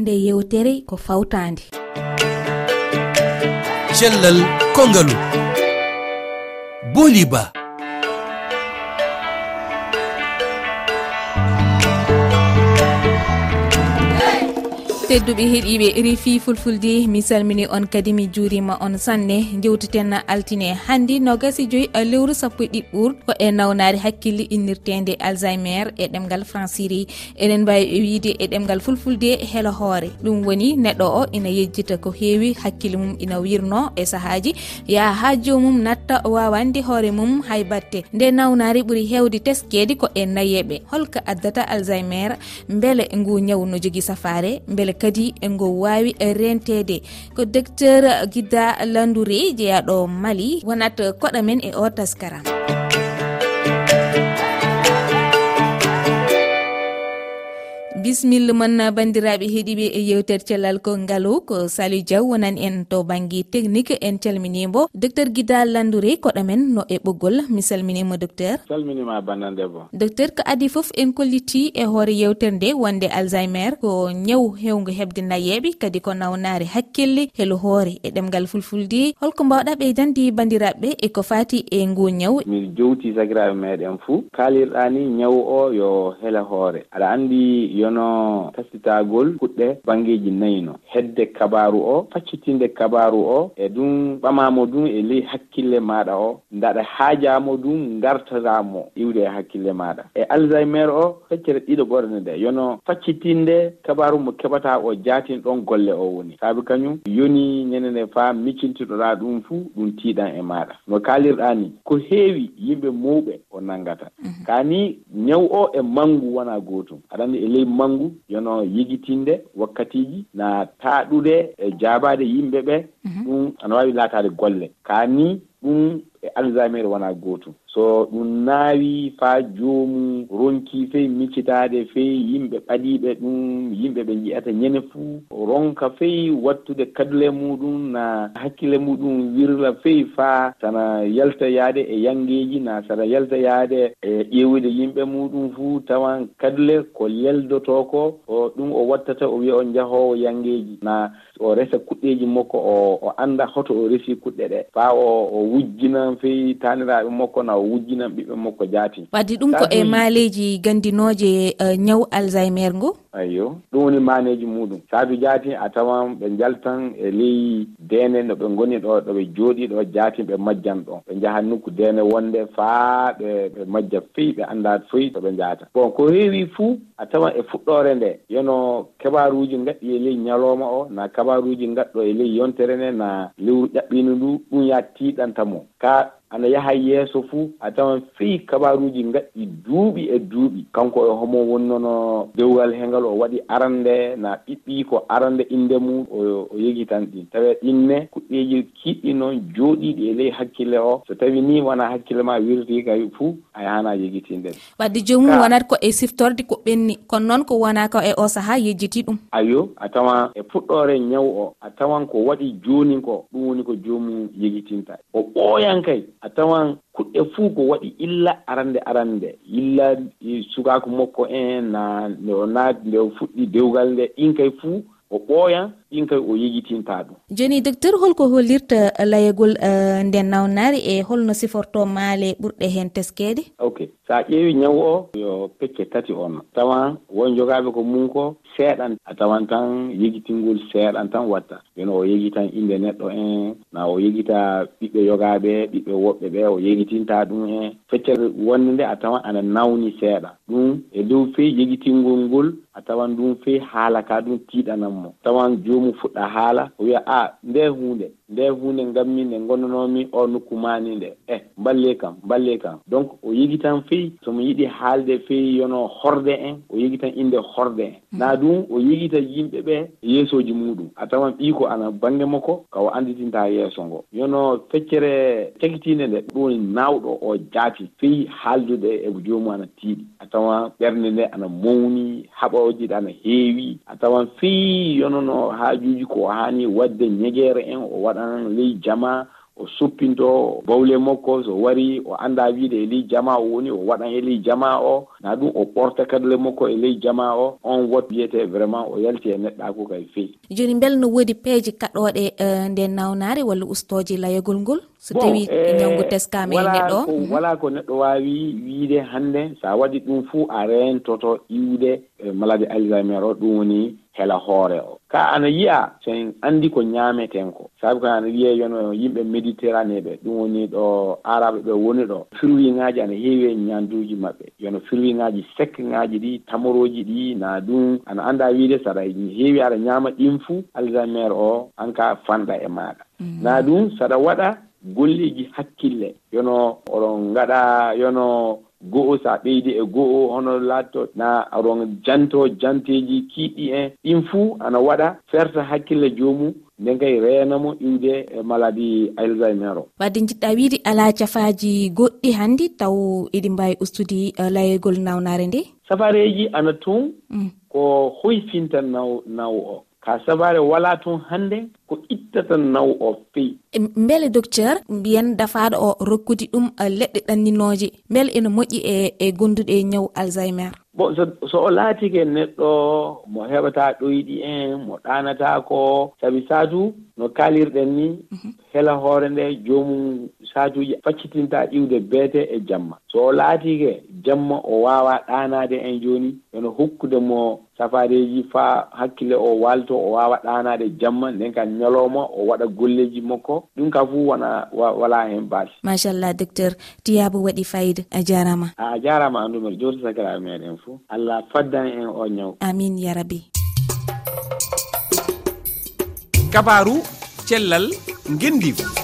nde yewtere ko fawtande. Cellal kongalu. Boliba. tedduɓe heeɗiɓe refi fulfulde. Mi salmini on kadi mi juurima on sanne. Jewtiten altine hannde nogasi joyi lewru sappo e ɗiɓɓur. Ko e nawnade hakkille innirtede alzheimer e ɗemgal franciri eɗen mbawi e wiide e ɗemgal fulfulde heelo hoore. Ɗum woni neɗɗo o ina yejjita ko heewi. Hakkille mum ina wirno e sahaji yaha ha jomum natta wawande hoore mum hay batte. Nde nawnari ɓuuri hewde teskede ko e nayeɓe. Holko addata alzheimer beele ngu ñawu no jogui safare beele kadi engo wawi rentede. Ko docteur guida landoure jeeyaɗo mali wonat koɗa men e o taskaram. bisimilla moon bandiraɓe heeɗiɓe e yewtere cellal ko kongalu ko saliou diaw wonan en to banggue technique en calminimo docteur guida landoure koɗomen no e ɓoggol. Mi salminima docteur. Salminima bandandebo docteur ko adi foof en kolliti e hoore yewtere nde wonde alzheimer. Ko ñaw hewgo hebde nayeɓe kadi ko nawnare hakkille helo hoore e ɗemgal fulfulde. Holko mbawɗa ɓeydande bandiraɓeɓe e ko fati e ngu ñaw. Mi jowti sagiraɓe meɗen fou kalirɗa ni ñaw o yo heele hoore. Aɗa andi yo hono tasitagol kuɗɗe bangeji nayino hedde kabaru o faccitinde kabaru o e ɗum ɓamamo ɗum e ley hakkille maɗa o. Daɗa haajamo ɗum gartatamo iwde e hakkille maɗa. E alzheimer o feccere ɗiɗo ɓorne nde. Yono faccitinde kabaru mo keɓata o jatin ɗon golle o woni. Saabi kañum yoni ñanene fa miccintiɗoɗa ɗum fuu ɗum tiiɗan e maɗa. No kalirɗa ni ko heewi yimɓe mawɓe o nanggata mhm. kani ñaw o e manggu wona gotum aɗa andi e ley manggu yono yigitinde wakkatiji na taaɗude e jaabade yimɓe ɓe mhm. ɗum ana wawi laatade golle. Kani ɗum e alzamére wona gootum. so ɗum naawi faa joomu ronki fey miccitaade fey yimɓe ɓaɗiiɓe ɗum yimɓe ɓe njiyata ñene fuu. Ronka fey wattude kadule muɗum na hakkille muɗum wirla fey faa. Sana yalta yaade e yangeeji na sana yalta yaade e ƴeewude yimɓe muɗum fuu. Tawan kadule ko yaldoto ko o ɗum o wattata o wiya o njahoowo yangeeji na o resa kuɗɗeeji makko o o annda hoto o resii kuɗɗe ɗee faa o o wujjinan fey taaniraaɓe makko na o wujjinan ɓiɓɓe makko jaati. Wadde ɗum ko e maaleji gandinoje ñaw e, e, alzheimer ngo ayyo ɗum woni maneji muɗum. Saabi jaati a tawan ɓe jaltan e ley dene no ɓe goni ɗo ɗoɓe jooɗi ɗo jaati ɓe majjan ɗo. Ɓe jahan nokku dene wonde faa ɓe ɓe majja feyi ɓe annda foyi to ɓe jahata bon ko heewi fuu a tawan e fuɗɗore nde. Yono kabaruji gaɗɗi e ley ñalowma o na kabaruji gaɗɗo e ley yontere nde na lewru ƴaɓɓino ndu ɗum ya tiiɗanta mo. Ka ana yaha yeeso fuu a tawan feyi kabaruji gaɗɗi duuɓi e duuɓi. Kanko e homo wonnono dewgal hengal o waɗi arande na ɓiɓɓi ko arande inde mum o yegi tan ɗin tawa ɗinne kuɗɗeji kiɗɗi noon jooɗiɗi e ley hakkille o. So tawi ni wona hakkille ma wirti kay fuu a yahana yegitinde wadde joomum wonata ko e siftorde ko ɓenni. Kono noon ko wona ko e o saaha yejjiti ɗum. Ayo a tawan e puɗɗore ñaw o. A tawan ko waɗi joni ko ɗum woni ko joomum yegitinta. O ɓooyan kay. a tawan kuɗɗe fuu ko waɗi illa arande arande. Illa sukaaku makko en na nde o naati nde o fuɗɗi dewgal nde. Ɗin kay fuu o ɓooyan ɗin kay o yejitinta ɗum. Joni docteur holko hollirta layagol uh, eh, nden nawnaari e holno siforto maale ɓurɗe heen teskeede? Ok. so a ƴeewi ñaw o yo pecce tati on. Tawan won jogaaɓe ko mum ko seeɗan. A tawan tan yegitingol seeɗan tan watta. Yono o yegitan innde neɗɗo en na o yegita ɓiɓɓe yogaaɓe ɓiɓɓe woɓɓe ɓe o yegitinta ɗum en. Feccere wonde nde a tawan ana nawni seeɗa. Ɗum e dow fey yegitingol ngol a tawan ɗum fey haala ka ɗum tiiɗananmo tawan joomum fuɗɗa haala o wiya a ah, nde hunde nde hunde ngammi nde gonnonomi o nokku mani nde. E mballe kam mballe kam. Donc o yegitan fey feewi somo yiɗi haalde feewi yono horde en o yegitan inde horde en. Mm. Na ɗum o yegita yimɓe ɓe yeesoji muɗum. A tawan ɓii ko ana bange makko ka o anditinta yeeso ngo. Yono feccere cakitinde nde ɗum woni nawɗo o jaati. Feewi haaldude e ko joomum ana tiiɗi. A tawan ɓernde nde ana mawni haɓoji ɗe ana heewi. A tawan feewi yonono haajuji ko hani wadde ñeguere en o waɗan ley jama o suppinto bawle makko so wari o anda wiide e ley jama o woni o waɗan e ley jama o na ɗum o ɓorta kadle makko e ley jama o on wat wiyete vraiment o yalti e neɗɗako kay feewi. Joni bel no woodi peeje kaɗoɗe nde nawnare walla ustoje layogol ngol? So tawi eh, ñawgu teskama e neɗɗo? o mhm. wala ko neɗɗo wawi wiide hannde sa waɗi ɗum fuu a rentoto iwde e maladi alzheimer o ɗum woni hela hoore o. Ka ana yiya sen anndi ko ñaameten ko. Sabi ko ana wiye yon yimɓe méditerranée ɓe ɗum woni ɗo araɓe ɓe woni ɗo firwiŋaaji ana heewi e ñaanduuji maɓɓe. Yono firwiŋaaji sekkiŋaaji ɗi tamoroji ɗi na ɗum ana annda wiide saɗa e heewi aɗa ñaama ɗin fuu alzamére o an ka fanɗa e maaɗa. Mm. Na ɗum saɗa waɗa golleji hakkille. Yono oɗon gaɗa yono go'o sa ɓeydi e go'o hono laatto na oɗon janto janteji kiiɗɗi en. Ɗin fuu ana waɗa ferta hakkille joomum nden kay reenamo iwde e maladi alzheimer o. Wadde jiɗɗa wiide ala cafaji goɗɗi hanndi taw eɗi mbawi ustude uh, layoygol nawnare nde? Safareji ana toon mm. ko hoyfintan naw naw o. ka sabare wala tun hannde ko ittata naw o feyi beele docteur mbiyen dafaɗo o rokkudi ɗum eh, leɗɗe ɗanninoje beele ene moƴƴi e e gonduɗe e ñaw alzheimer. Bon so so o laatike neɗɗo mo heɓata ɗoyɗi en mo ɗanatako sabi satu no kalirɗen ni mhm. hela hoore nde joomum saatuji faccitinta ƴiwde beete e jamma. So o laatike jamma o wawa ɗanade en joni eno hokkude mo safareji fa hakkille o walto o wawa ɗanade jamma nden ka ñalowma o waɗa golleji makko. Ɗum ka fuu wona wala hen baasi machallah docteur tiyabo waɗi fayida a jarama a jarama andumer jowti sakiraɓe meɗen fo allah faddan en o ñaw. Amin ya rabbi. Kabaru cellal ngendigu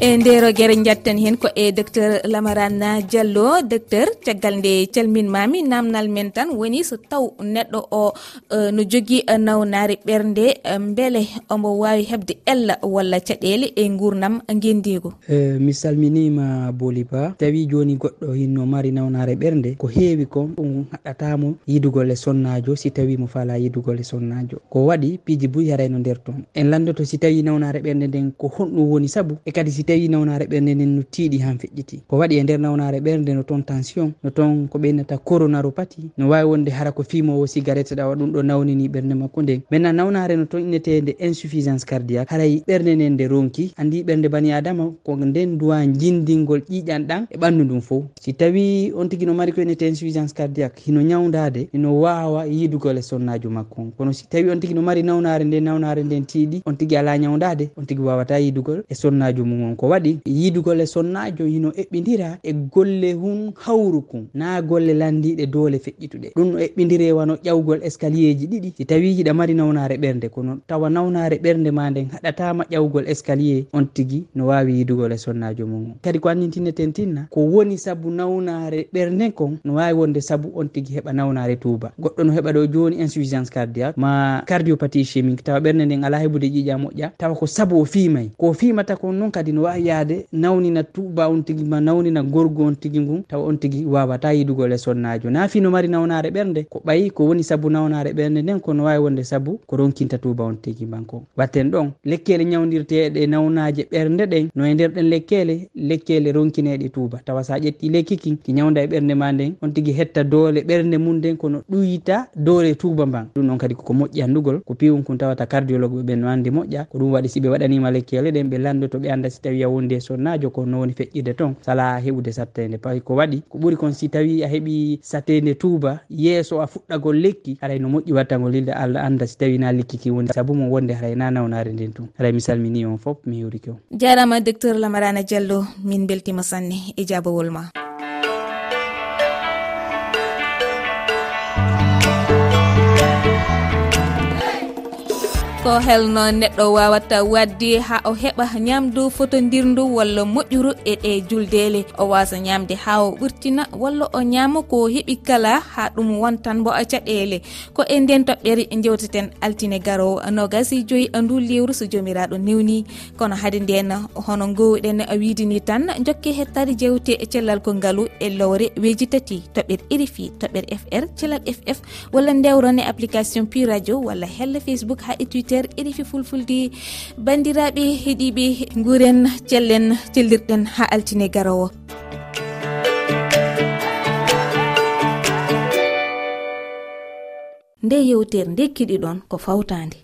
e ndero guere jatten hen ko e docteur lamarana diallo. Docteur caggal nde calminmami namdal men tan woni so taw neɗɗo o e, no jogui nawnare ɓernde e, beele omo wawi hebde ella walla caɗele e gurdam guendigo e, mi salminima boli ba. Tawi joni goɗɗo hinno mari nawnare ɓernde ko heewi ko ɗum haɗɗatamo yidugo le sonnajo si tawi mo fala yidugo le sonnajo ko waɗi piiji buy harayno nder toon. En landoto si tawi nawnare ɓernde nden ko honɗum woni saabu e kadi si tawi nawnare ɓernde nden no tiiɗi han feƴƴiti. Ko waɗi e nder nawnare ɓernde no toon tension no toon ko ɓeynata coronaropati no wawi wonde hara ko fimowo cigarette ɗawa ɗum ɗo nawnini ɓernde makko nden. Maintenant nawnare no toon innetede insuffisance cardiaque. Haray ɓernde nden nde ronki andi ɓernde bani adama ko nden duwa jindingol ƴiƴan ɗan e ɓandu ndum fo si tawi on tigui no mari ko innete insuffisance cardiaque hino ñawdade ino wawa yidugol e sonnajo makko on kono si tawi on tigui no mari nawnare nde nawnare nden tiiɗi on tigui ala ñawdade on tigui wawata yidugol e sonnajo mum on ko waɗi yiidugol e sonnajo hino eɓɓidira e golle hun hawru kun. Na golle landiɗe doole feƴƴituɗe. Ɗum no eɓɓidire wano ƴawgol escalier ji ɗiɗi. Si tawi hiɗa mari nawnare ɓernde kono tawa nawnare ɓernde ma nden haɗatama ƴawgol escalier on tigui no wawi yiidugol e sonnajo mum. Kadi ko annitineten tinna ko woni saabu nawnare ɓernde kon no wawi wonde saabu on tigui heɓa nawnare tuba goɗɗo no heɓa ɗo joni insuffisance cardiaque ma cardiopathie chimique. Tawa ɓernde nden ala heɓude ƴiƴa moƴƴa tawa ko saabu o fimay ko fimata kon noon kadi no wawi yaade nawnina tuba on tigui ma nawnina gorgu on tigui ngun tawa on tigui wawata yidugo lesol sonnajo naafi no mari nawnare ɓernde ko ɓayi ko woni saabu nawnare ɓernde nden kono wawi wonde saabu ko ronkinta tuba on tigui banko. Watten ɗon lekkele ñawdirteɗe nawnaje ɓernde ɗen no e nder ɗen lekkele lekkele ronkineɗe tuba tawa sa ƴetti lekki kin ki ñawda e ɓernde ma nden on tigui hetta doole ɓernde mum nden kono ɗuyita doole tuba mban. Ɗum ɗon kadi koko moƴƴi andugol ko piwum kon tawata cardiologue ɓe ɓen no andi moƴƴa ko ɗum waɗi siɓe waɗanima lekkele ɗen ɓe landoto ɓe anda si tawi tawi a wonde e sonnajo ko nowoni feƴƴide toon sala heɓude sattede pay ko waɗi ko ɓuuri kon si tawi a heeɓi satede tuuba yeeso a fuɗɗagol lekki haray no moƴƴi wattagol lilde allah anda si tawi na lekki ki woni. Saabu mo wonde haray na nawnare nden tun. Haray mi salmini on foof mi yuriki on jarama docteur lamarana diallo min beltima sanne e jabowol ma. ko helno neɗɗo wawata wadde ha o heɓa ñamdu fotodirdu walla moƴƴuru e ɗe juldele. O wasa ñamde ha o ɓurtina walla o ñama ko heeɓi kala ha ɗum wontan bo a caɗele. Ko e nden toɓɓere jewteten altine garowo nogasi joyi ndu lewru so jomiraɗo newni. Kono haade nden hono gowɗen widini tan jokke hettade jewte e cellal ko ngaalu e lowre weji tati. Toɓɓere irifi toɓɓere fr cellal ff walla ndewron e application pu radio walla hella facebook ha e twitter. auditeur rfi fulfulde bandiraɓe heeɗiɓe guuren cellen cellirɗen ha altine garowo. Nde yewtere nde kiɗiɗon ko fawtande